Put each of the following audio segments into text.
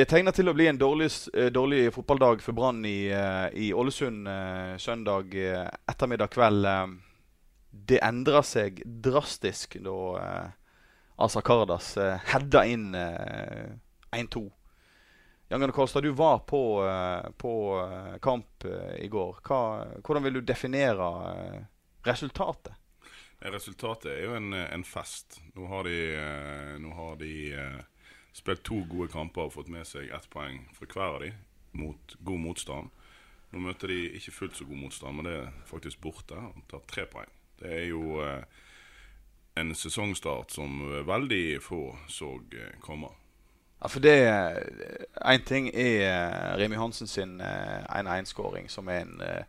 Det tegner til å bli en dårlig, eh, dårlig fotballdag for Brann i, eh, i Ålesund eh, søndag ettermiddag kveld. Det endrer seg drastisk da Asa Kardas heada inn eh, 1-2. Jan Gunnar Kolstad, du var på, på kamp i går. Hva, hvordan vil du definere resultatet? Resultatet er jo en, en fest. Nå har de, nå har de spilt to gode kamper og fått med seg ett poeng fra hver av de mot god motstand. Nå møter de ikke fullt så god motstand, men det er faktisk borte og tar tre poeng. Det er jo eh, en sesongstart som eh, veldig få så eh, komme. Ja, for det Én ting er eh, Remi Hansen sin eh, 1-1-skåring, som er en eh,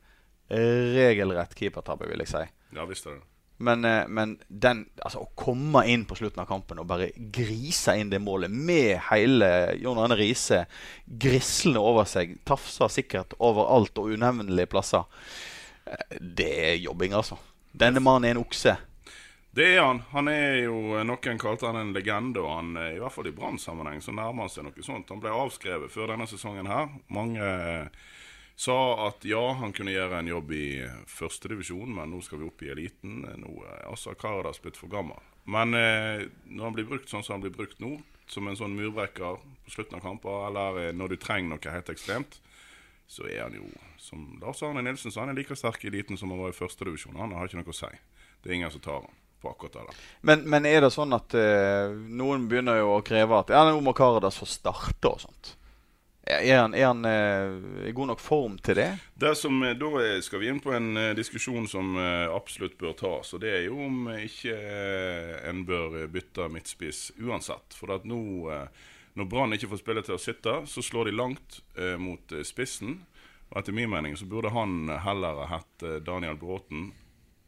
regelrett keepertabbe, vil jeg si. Ja visst er det. Men, eh, men den, altså, å komme inn på slutten av kampen og bare grise inn det målet med hele Jon Arne Riise grislende over seg, tafser sikkert overalt og unevnelige plasser, eh, det er jobbing, altså. Denne mannen er en okse. Det er han. Han er jo, Noen kalte han en legende, og han, eh, i hvert fall i Brann-sammenheng så nærmer han seg noe sånt. Han ble avskrevet før denne sesongen her. Mange eh, sa at ja, han kunne gjøre en jobb i førstedivisjon, men nå skal vi opp i eliten. Nå er altså Karadas blitt for gammel. Men eh, når han blir brukt sånn som han blir brukt nå, som en sånn murbrekker på slutten av kamper, eller eh, når du trenger noe helt ekstremt, så er han jo, som Lars Arne Nilsen sa, han er like sterk i eliten som han var i førstedivisjon. Han har ikke noe å si. Det er ingen som tar han på akkurat det. Men, men er det sånn at eh, noen begynner jo å kreve at ja, nå må Karadas få starte og sånt? Er han, er han eh, i god nok form til det? Det som, eh, Da skal vi inn på en eh, diskusjon som eh, absolutt bør tas. og Det er jo om ikke en bør bytte midtspiss uansett. For at nå, når Brann ikke får spille til å sitte, så slår de langt mot spissen. Og Etter min mening så burde han heller hett Daniel Bråten,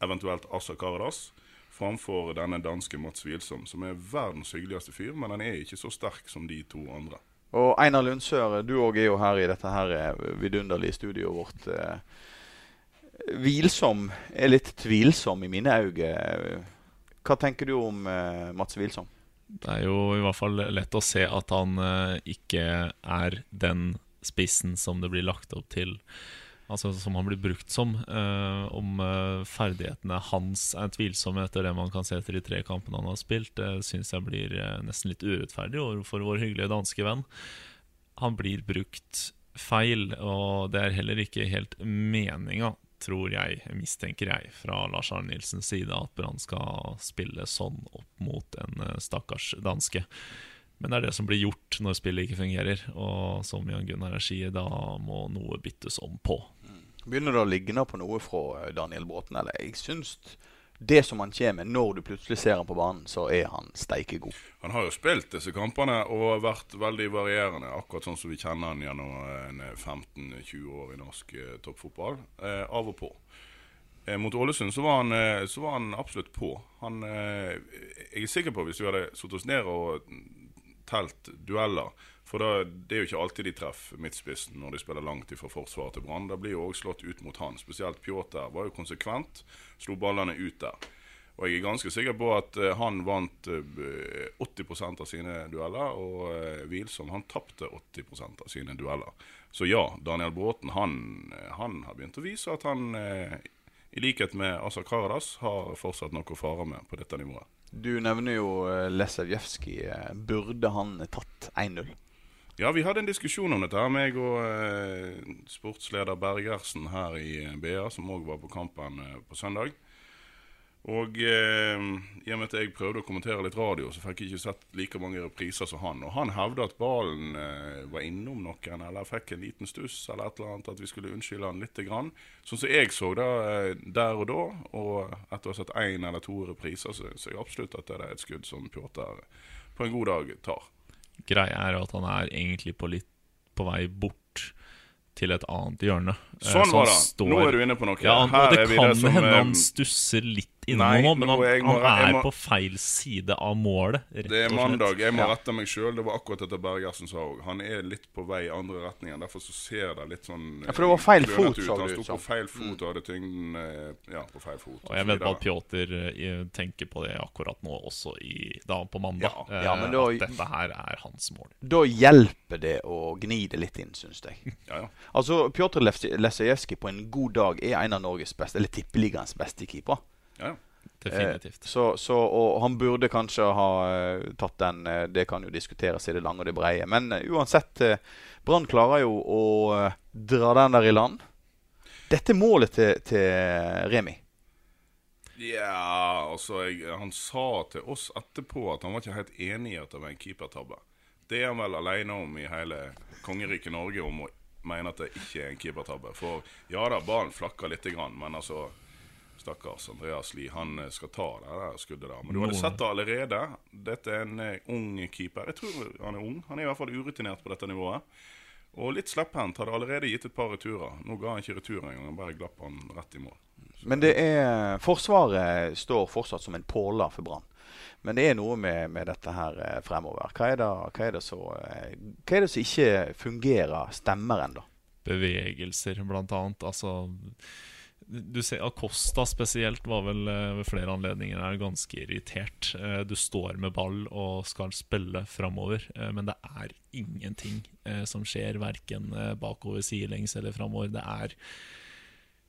eventuelt Assa Karadas, framfor denne danske Mats Wilsom, som er verdens hyggeligste fyr, men han er ikke så sterk som de to andre. Og Einar Lundsør, du òg er jo her i dette her eh, vidunderlige studioet vårt. eh. Hvilsom er litt tvilsom i mine øyne. Hva tenker du om eh, Mats Hvilsom? Det er jo i hvert fall lett å se at han ikke er den spissen som det blir lagt opp til. Altså som han blir brukt som. Uh, om uh, ferdighetene hans er tvilsomme etter det man kan se etter de tre kampene han har spilt, det syns jeg blir eh, nesten litt urettferdig overfor vår hyggelige danske venn. Han blir brukt feil, og det er heller ikke helt meninga, tror jeg, mistenker jeg, fra Lars Arne Nilsens side, at Brann skal spille sånn opp mot en eh, stakkars danske. Men det er det som blir gjort når spillet ikke fungerer. Og som Jan Gunnar sier, da må noe byttes om på. Begynner det å ligne på noe fra eh, Daniel Bråten? Eller jeg syns det som han kommer når du plutselig ser han på banen, så er han steike god. Han har jo spilt disse kampene og vært veldig varierende, akkurat sånn som vi kjenner han gjennom 15-20 år i norsk eh, toppfotball. Eh, av og på. Eh, mot Ålesund så var, han, eh, så var han absolutt på. Han, eh, jeg er sikker på hvis vi hadde satt oss ned og telt dueller For da, det er jo ikke alltid de treffer midtspissen når de spiller langt ifra forsvaret til Brann. Da blir jo òg slått ut mot han. Spesielt Pjotr var jo konsekvent. Slo ballene ut der. Og jeg er ganske sikker på at eh, han vant eh, 80 av sine dueller, og uh, Hvilsom han tapte 80 av sine dueller. Så ja, Daniel Bråten han, eh, han har begynt å vise at han, eh, i likhet med Asa Karadas, har fortsatt noe å fare med på dette nivået. Du nevner jo eh, Lesevjevskij. Eh, Burde han tatt 1-0? Ja, vi hadde en diskusjon om dette, her, meg og eh, sportsleder Bergersen her i eh, BA, som òg var på kampen eh, på søndag. Og eh, i og med at jeg prøvde å kommentere litt radio, så fikk jeg ikke sett like mange repriser som han. Og han hevda at ballen eh, var innom noen, eller fikk en liten stuss, eller et eller annet, at vi skulle unnskylde han litt. Grann. Sånn som jeg så det eh, der og da, og etter å ha sett én eller to repriser, så syns jeg absolutt at det er et skudd som Pjotr på en god dag tar. Greia er at han er egentlig på litt på vei bort til et annet hjørne. Eh, Sånn så var det. står- Nå er du inne på noe. Ja, han, Her det er kan som, hende eh, han stusser litt innom nå, men han, han er må- på feil side av målet. Rett Det er mandag. Jeg må rette meg sjøl. Det var akkurat dette Bergersen sa òg. Han er litt på vei i andre retningen. Derfor så ser det litt sånn Ja, for det var feil fot, ut. Han sto på feil fot og hadde tyngden eh, ja, på feil fot. Og jeg vet at Pjotr eh, tenker på det akkurat nå, også i, da på mandag. Ja. eh, Ja, men da- at dette her er hans mål. Da hjelper det å gni det litt inn, syns jeg. Ja, ja. Altså, Pjotr Lesajevskij på en god dag er en av Norges beste, eller tippeligaens beste keepere. Ja. Definitivt. Eh, så, så, og han burde kanskje ha eh, tatt den. eh, det kan jo diskuteres i det lange og det breie. Men uansett, Brann klarer jo å dra den der i land. Dette er målet til, til Remi. Ja, altså jeg, Han sa til oss etterpå at han var ikke helt enig i at det var en keepertabbe. Det er han vel alene om i hele kongeriket Norge, om å mene at det ikke er en keepertabbe. For ja da, ballen flakker lite grann, men altså Stakkars Andreas Lie, han eh, skal ta det der skuddet der. Men du hadde sett det allerede. Dette er en eh, ung keeper. Jeg tror han er ung. Han er i hvert fall urutinert på dette nivået. Og litt slepphendt. Hadde allerede gitt et par returer. Nå ga han ikke retur engang, han bare glapp han rett i mål. Men det er Forsvaret står fortsatt som en påler for Brann. Men det er noe med, med dette her eh, fremover. Hva er det, hva er det, så, hva er det som ikke fungerer, stemmer ennå? bevegelser, blant annet. Altså Du ser Acosta spesielt var vel eh, ved flere anledninger er ganske irritert. Eh, Du står med ball og skal spille framover, eh, men det er ingenting som skjer, verken bakover, sidelengs eller framover. Det er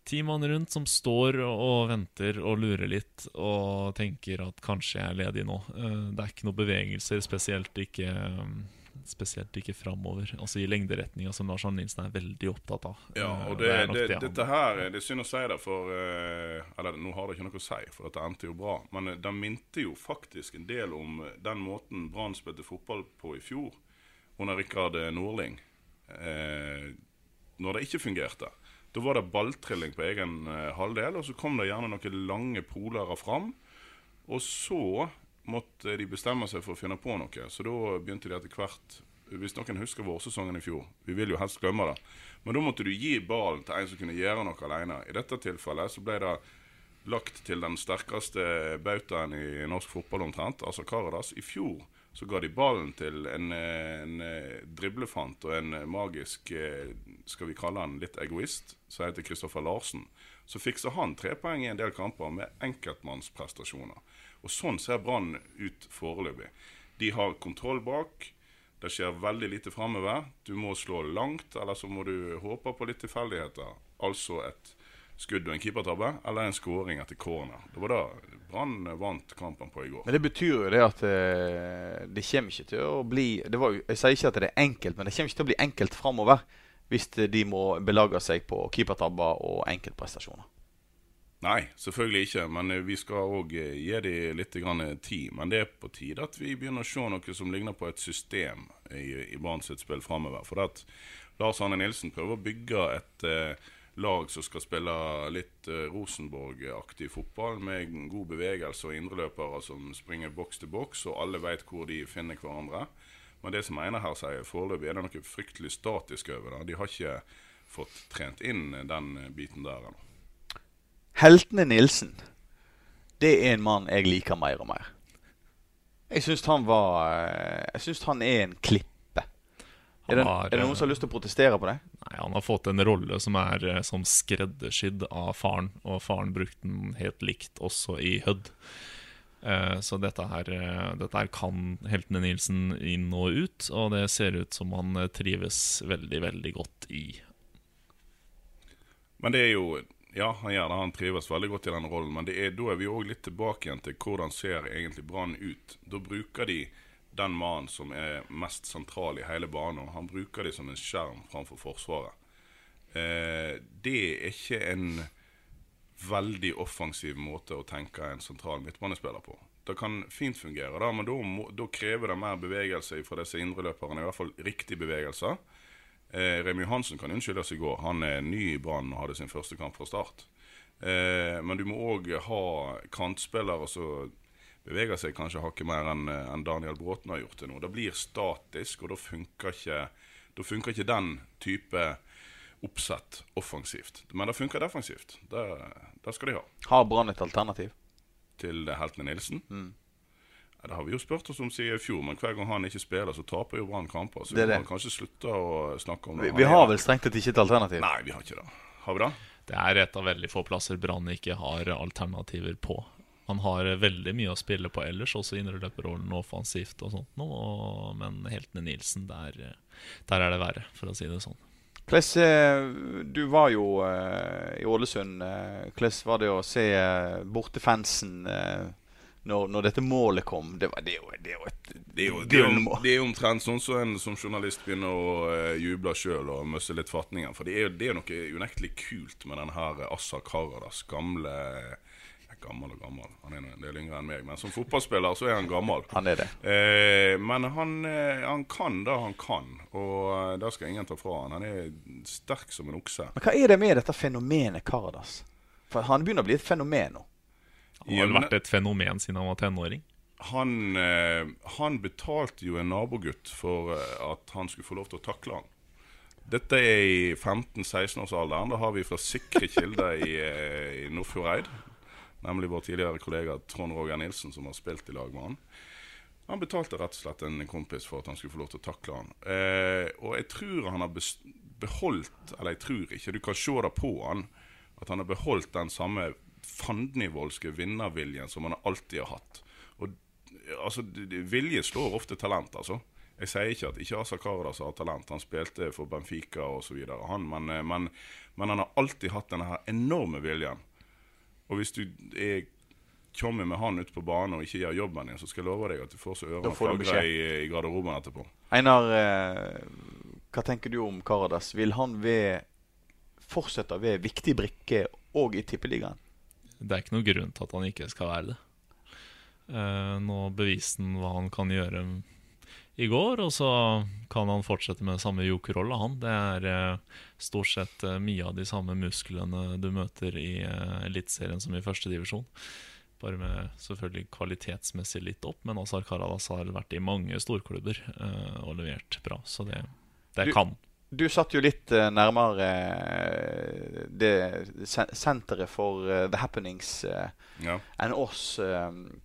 ti mann rundt som står og venter og lurer litt og tenker at kanskje jeg er ledig nå. Det er ikke noe bevegelser, spesielt ikke Spesielt ikke framover. Altså i lengderetninga, som Lars Arne Nilsen er veldig opptatt av. Ja, Eh, og det, er det, det dette her Det er synd å si det, for eh, Eller nå har det ikke noe å si, for dette endte jo bra. Men eh, det minte jo faktisk en del om eh, den måten Brann spilte fotball på i fjor, under Rikard Nordling. Eh, når det ikke fungerte. Da var det balltrilling på egen eh, halvdel, og så kom det gjerne noen lange polere fram. Og så måtte de bestemme seg for å finne på noe. Så da begynte de etter hvert Hvis noen husker vårsesongen i fjor Vi vil jo helst glemme det. Men da måtte du gi ballen til en som kunne gjøre noe alene. I dette tilfellet så ble det lagt til den sterkeste bautaen i norsk fotball omtrent, altså Karadas. I fjor så ga de ballen til en, en eh, driblefant og en magisk eh, Skal vi kalle han litt egoist, som heter Kristoffer Larsen. Så fikser han tre poeng i en del kamper med enkeltmannsprestasjoner. Og sånn ser Brann ut foreløpig. De har kontroll bak. Det skjer veldig lite framover. Du må slå langt, eller så må du håpe på litt tilfeldigheter. Altså et skudd og en keepertabbe, eller en skåring etter corner. Det var da Brann vant kampen på i går. Men det betyr jo det at eh, det kommer ikke til å bli var, Jeg sier ikke at det er enkelt, men det kommer ikke til å bli enkelt framover hvis de må belage seg på keepertabber og enkeltprestasjoner. Nei, selvfølgelig ikke. Men eh, vi skal òg gi dem litt grann tid. Men det er på tide at vi begynner å se noe som ligner på et system i, i Brann spill framover. For at Lars Arne Nilsen prøver å bygge et eh, lag som skal spille litt eh, Rosenborg-aktig fotball, med god bevegelse og indreløpere som springer boks til boks, og alle vet hvor de finner hverandre. Men det som Einar her sier, foreløpig er det noe fryktelig statisk over det. De har ikke fått trent inn den eh, biten der ennå. Heltene Nilsen, det er en mann jeg liker mer og mer. Jeg syns han var eh, Jeg syns han er en klippe. Er det, har, er det noen som har lyst til å protestere på det? Nei, Han har fått en rolle som er eh, som skreddersydd av faren, og faren brukte den helt likt også i Hødd. Eh, Så dette her, dette her kan heltene Nilsen inn og ut, og det ser ut som han trives veldig, veldig godt i. Men det er jo Ja, han gjør det. Han trives veldig godt i den rollen. Men er, da er vi òg litt tilbake igjen til hvordan ser egentlig Brann ut. Da bruker de den mannen som er mest sentral i hele banen. Han bruker de som en skjerm framfor Forsvaret. Eh, det er ikke en veldig offensiv måte å tenke en sentral midtbanespiller på. Det kan fint fungere, da, men da, krever det mer bevegelse fra disse indreløperne. I hvert fall riktig bevegelser. Eh, Remi Johansen kan unnskyldes i går. Han er ny i Brann og hadde sin første kamp fra start. Eh, men du må òg ha kantspillere som beveger seg kanskje hakket mer enn en Daniel Bråten har gjort det nå. Det blir statisk, og da funker ikke, da funker ikke den type oppsett offensivt. Men det funker defensivt. Det, det skal de ha. Har Brann et alternativ? Til heltene Nilsen? Mm. Ja, det har vi jo spurt oss om siden i fjor, men hver gang han ikke spiller, så taper jo Brann kamper. Så Det vi må kanskje slutte å snakke om det. Vi, vi har vel strengt tatt ikke et alternativ? Nei, vi har ikke det. Har vi det? Det er et av veldig få plasser Brann ikke har alternativer på. Han har veldig mye å spille på ellers, også indreløperrollen og offensivt og sånt nå, og- Men heltene Nilsen, der, der er det verre, for å si det sånn. Hvordan, eh, du var jo uh, i Ålesund. eh, Hvordan var det å se uh, bortefansen uh, når, når dette målet kom? Det, var, det, jo, det et Det er jo, det er jo, det er jo omtrent sånn som en som journalist begynner å uh, juble sjøl og miste litt fatningen. For det er det er noe unektelig kult med den her Assa Karadas gamle ja, Gammel og gammel, han er en del yngre enn meg. Men som fotballspiller så er han gammel. Han er det. Eh, men han, eh, han kan det han kan, og eh, det skal ingen ta fra han. Han er sterk som en okse. Men hva er det med dette fenomenet Karadas? For han begynner å bli et fenomen nå. Han har vært et fenomen siden han var tenåring. Han, eh, han betalte jo en nabogutt for eh, at han skulle få lov til å takle han. Dette er i 15-16-årsalderen. Da har vi fra sikre kilder i, eh, i Nordfjordeid. Nemlig vår tidligere kollega Trond Roger Nilsen, som har spilt i lag med han. Han betalte rett og slett en kompis for at han skulle få lov til å takle han. Eh, og jeg tror han har beholdt Eller jeg tror ikke, du kan se det på han at han har beholdt den samme fandenivoldske vinnerviljen som han alltid har hatt. Og altså, vilje slår ofte talent, altså. Jeg sier ikke at ikke Asa Karadas har talent. Han spilte for Benfica osv., men, eh, men, men han har alltid hatt denne her enorme viljen. Og hvis du er kommer med han ut på banen og ikke gjør jobben din, så skal jeg love deg at du får så ørene flagrer i, i garderoben etterpå. Einar, eh, hva tenker du om Karadas? Vil han ved, fortsette å være viktig brikke òg i Tippeligaen? Det er ikke noen grunn til at han ikke skal være det. Uh, nå beviste han hva han kan gjøre i går, og så kan han fortsette med samme jokerrolle, han. Det er uh, stort sett uh, mye av de samme musklene du møter i uh, Eliteserien som i førstedivisjon. Bare med selvfølgelig kvalitetsmessig litt opp, men Azar Karadas har vært i mange storklubber og levert bra, så det, det Du- kan. Du satt jo litt eh, nærmere eh, det sen- senteret for eh, The Happenings Ja. enn oss.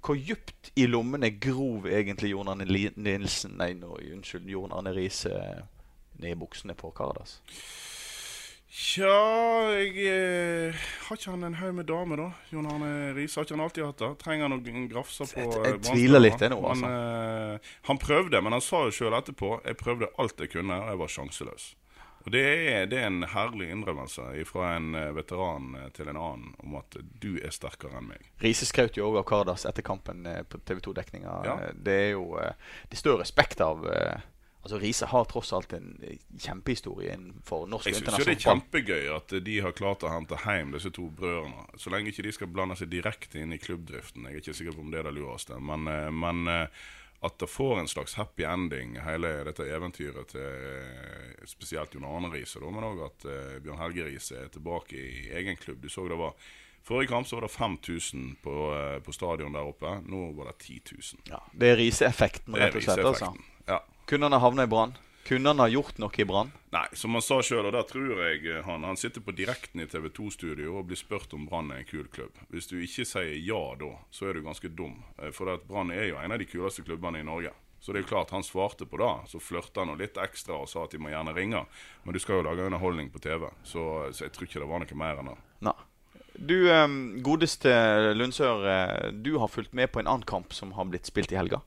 hvor djupt i lommene grov egentlig Jon Arne Nilsen Nei, no, unnskyld, Jon Arne Riise ned i buksene på Karadas? Tja, jeg eh, Har ikke han en haug med damer, da? Jon Arne Riise, har ikke han alltid hatt det? Trenger han noen grafser på Jeg- jeg eh, tviler litt, det nå, Men, altså. eh, han prøvde, men han sa jo sjøl etterpå Jeg prøvde alt jeg kunne, og jeg var sjanseløs. Og det er, det er en herlig innrømmelse fra en veteran til en annen om at du er sterkere enn meg. Riise skrøt jo òg av Kardas etter kampen på TV 2-dekninga. Ja. Det er jo Det står respekt av Altså Riise har tross alt en eh, kjempehistorie for norsk Jeg syns det er kjempegøy at de har klart å hente hjem disse to brødrene. Så lenge ikke de skal blande seg direkte inn i klubbdriften. Jeg er ikke sikker på om det er det lureste. Men, eh, men eh, at det får en slags happy ending, hele dette eventyret til eh, spesielt Jon Arne Riise, men òg at eh, Bjørn Helge Riise er tilbake i egen klubb. Du så det var Forrige kamp så var det 5000 på, eh, på stadion der oppe. Nå var det 10 000. Ja, det er Riise-effekten, rett og slett. altså. Kunne han ha havna i Brann? Kunne han ha gjort noe i Brann? Nei, som han sa sjøl, og der tror jeg eh, han Han sitter på direkten i TV 2-studio og blir spurt om Brann er en kul klubb. Hvis du ikke sier ja da, så er du ganske dum. Eh, For Brann er jo en av de kuleste klubbene i Norge. Så det er jo klart han svarte på det. Så flørta han litt ekstra og sa at de må gjerne ringe. Men du skal jo lage underholdning på TV, så, så jeg tror ikke det var noe mer enn det. Nei. Du, eh, godeste Lundsør, eh, du har fulgt med på en annen kamp som har blitt spilt i helga.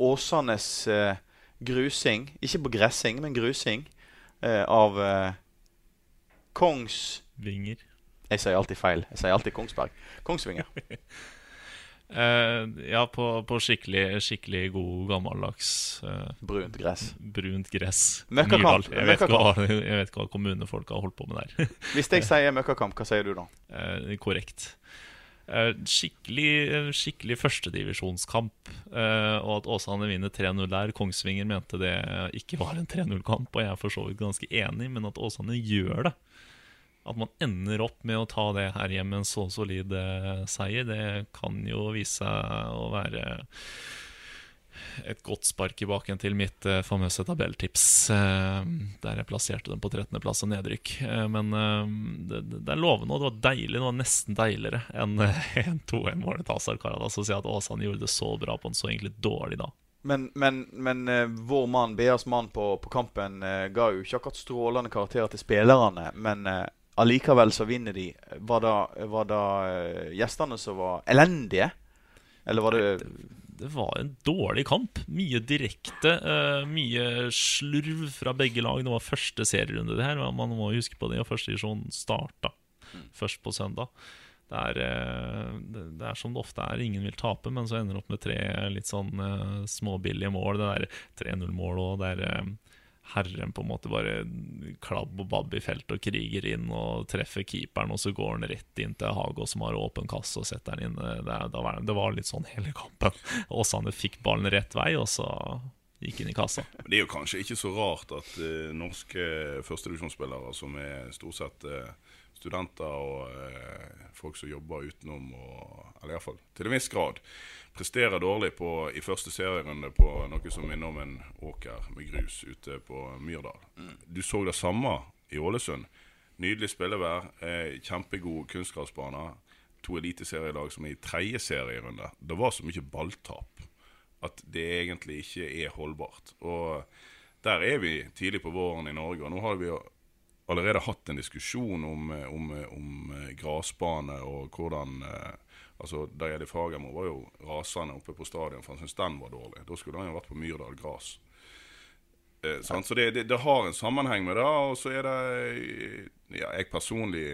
Åsanes eh, grusing, ikke på gressing, men grusing, eh, av eh, Kongsvinger. Jeg sier alltid feil. Jeg sier alltid Kongsberg. Kongsvinger. Eh, ja, på, på skikkelig, skikkelig god gammeldags eh, Brunt gress. brunt gress. Møkkakamp. Jeg, Jeg vet, hva, jeg vet hva kommunefolk har holdt på med der. Hvis jeg sier møkkakamp, hva sier du da? Eh, korrekt. Eh, skikkelig skikkelig førstedivisjonskamp, uh, og at Åsane vinner 3-0 der. Kongsvinger mente det ikke var en 3-0-kamp, og jeg er for så vidt ganske enig, men at Åsane gjør det. At man ender opp med å ta det her hjemme en så solid eh, seier, det kan jo vise seg å være et godt spark i baken til mitt eh, famøse tabelltips, eh, der jeg plasserte dem på 13.-plass og nedrykk. Eh, men eh, det, det er lovende, og det var deilig. Det var nesten deiligere enn eh, 1-2-1-målet til Azar Karadas å si at Åsane gjorde det så bra på en så egentlig dårlig dag. Men, men, men eh, vår mann, BAs mann på, på kampen, eh, ga jo ikke akkurat strålende karakterer til spillerne. Men eh, allikevel så vinner de. Var det, var det eh, gjestene som var elendige? Eller var det Det var en dårlig kamp. Mye direkte, uh, mye slurv fra begge lag. Det var første serierunde, det her. Man må huske på det. Og første divisjon starta først på søndag. Det er, eh, det det er som det ofte er. Ingen vil tape, men så ender det opp med tre litt sånn uh, småbillige mål. Det der 3-0-mål og der eh, Herren på en måte bare klabb og babb i feltet og kriger inn og treffer keeperen, og så går han rett inn til Hago som har åpen kasse og setter den inn. Det, det, var, litt sånn hele kampen. Åsane fikk ballen rett vei, og så gikk inn i kassa. Det er jo kanskje ikke så rart at uh, norske førstedivisjonsspillere, som er stort sett eh, studenter og eh, folk som jobber utenom, og, eller iallfall til en viss grad, presterer dårlig på, i første serierunde på noe som minner om en åker med grus ute på Myrdal. Du så det samme i Ålesund. Nydelig spillevær, eh, kjempegod kunstgressbane. To eliteserielag som er i tredje serierunde. Det var så mye balltap at det egentlig ikke er holdbart. Og der er vi tidlig på våren i Norge, og nå har vi jo allerede hatt en diskusjon om, eh, om, eh, om gressbane grasbane og hvordan eh, Altså, Dajeli Fagermo var jo rasende oppe på stadion, for han syntes den var dårlig. Da skulle han jo vært på Myrdal gras. Eh. Så det, det, det har en sammenheng med det. Og så er det Ja, jeg personlig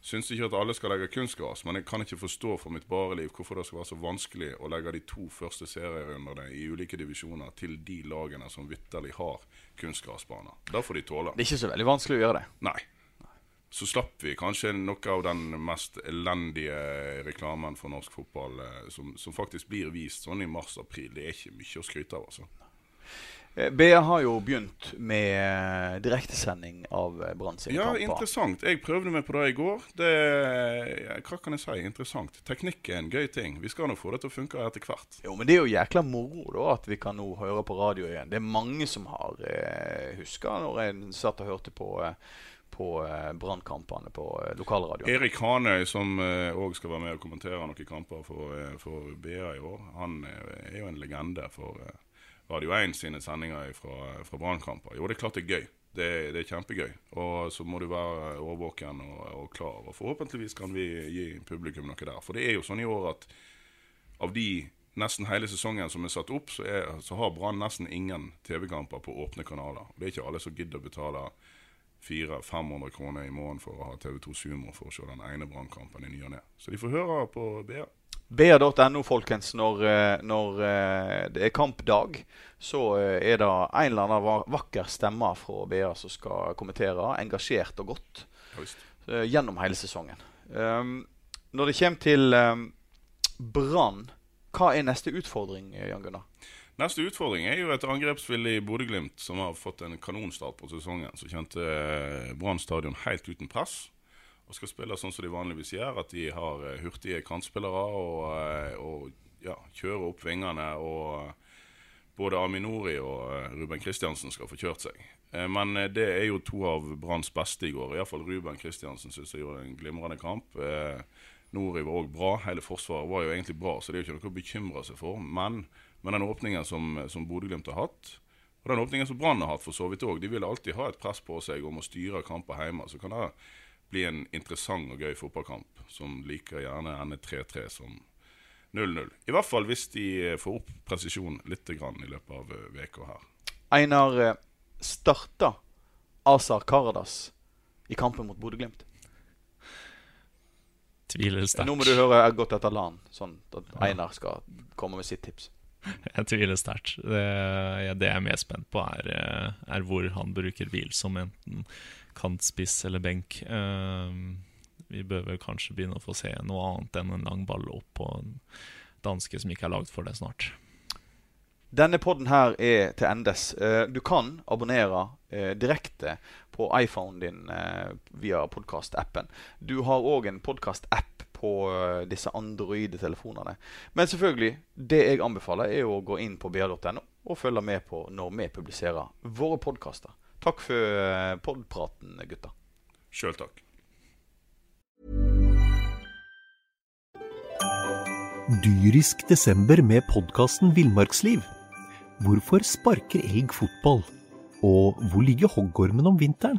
syns ikke at alle skal legge kunstgras, men jeg kan ikke forstå for mitt bare liv hvorfor det skal være så vanskelig å legge de to første serierundene i ulike divisjoner til de lagene som vitterlig har kunstgrasbaner. Det får de tåle. Det er ikke så veldig vanskelig å gjøre det. Nei. Så slapp vi kanskje noe av den mest elendige reklamen for norsk fotball eh, som, som faktisk blir vist sånn i mars-april. Det er ikke mye å skryte av, altså. Eh, BA har jo begynt med eh, direktesending av eh, Brann sine Ja, kamper. interessant. Jeg prøvde meg på det i går. Det, ja, hva kan jeg si? Interessant. Teknikk er en gøy ting. Vi skal nå få det til å funke etter hvert. Jo, men det er jo jækla moro da at vi kan nå høre på radio igjen. Det er mange som har eh, huska når jeg satt og hørte på, eh, på Brannkampene på lokalradioen. Erik Hanøy, som òg skal være med og kommentere noen kamper for, for BA i år, han er jo en legende for Radio 1 sine sendinger fra, fra Brannkamper. Jo, det er klart det er gøy. Det, det er kjempegøy. Og så må du være årvåken og, og klar. Og forhåpentligvis kan vi gi publikum noe der. For det er jo sånn i år at av de nesten hele sesongen som er satt opp, så, er, så har Brann nesten ingen TV-kamper på åpne kanaler. Det er ikke alle som gidder å betale 400-500 kroner i måneden for å ha TV2 Sumo for å se den ene Brannkampen i ny og ne. Så de får høre på BA. BA.no, folkens. Når, eh, når eh, det er kampdag, så eh, er det en eller annen vakker stemme fra BA som skal kommentere, engasjert og godt, Just. gjennom hele sesongen. Um, når det kommer til um, Brann, hva er neste utfordring, Jan Gunnar? Neste utfordring er jo et angrepsvillig Bodø-Glimt som har fått en kanonstart på sesongen. Så kjente Brann stadion helt uten press. Og skal spille sånn som de vanligvis gjør, at de har eh, hurtige kantspillere og, eh, og ja, kjører opp vingene. Og eh, både Aminori og Ruben Kristiansen skal få kjørt seg. Men det er jo to av Branns beste i går. Iallfall Ruben Kristiansen syns jeg gjorde en glimrende kamp. Nori var òg bra. Hele forsvaret var jo egentlig bra, så det er jo ikke noe å bekymre seg for. Men med den åpningen som, som Bodø-Glimt har hatt, og den åpningen som Brann har hatt for så vidt òg, de vil alltid ha et press på seg om å styre kamper hjemme. Så kan det bli en interessant og gøy fotballkamp som liker gjerne ende 3-3 som 0-0. I hvert fall hvis de får opp presisjon litt grann i løpet av uka veka her. Einar, eh, starta Azar Karadas i kampen mot Bodø-Glimt? tviler sterkt. Nå må du høre gått etter LAN', sånn at Einar skal komme med sitt tips. Jeg tviler sterkt. Det, jeg er mest spent på, er, eh, er hvor han bruker bil som enten kantspiss eller benk. Eh, vi bør vel kanskje begynne å få se noe annet enn en lang ball opp på en danske som ikke er lagd for det snart. Denne podden her er til endes. Eh, Du kan abonnere eh, direkte på iPhonen din via podkastappen. Du har òg en podkast-app på eh, disse Android-telefonene. Men selvfølgelig, det jeg anbefaler, er å gå inn på br.no og følge med på når vi publiserer våre podkaster. Takk for eh, podpraten, gutter. Sjøl takk. Dyrisk desember med podkasten Villmarksliv. Hvorfor sparker elg fotball? Og hvor ligger hoggormen om vinteren?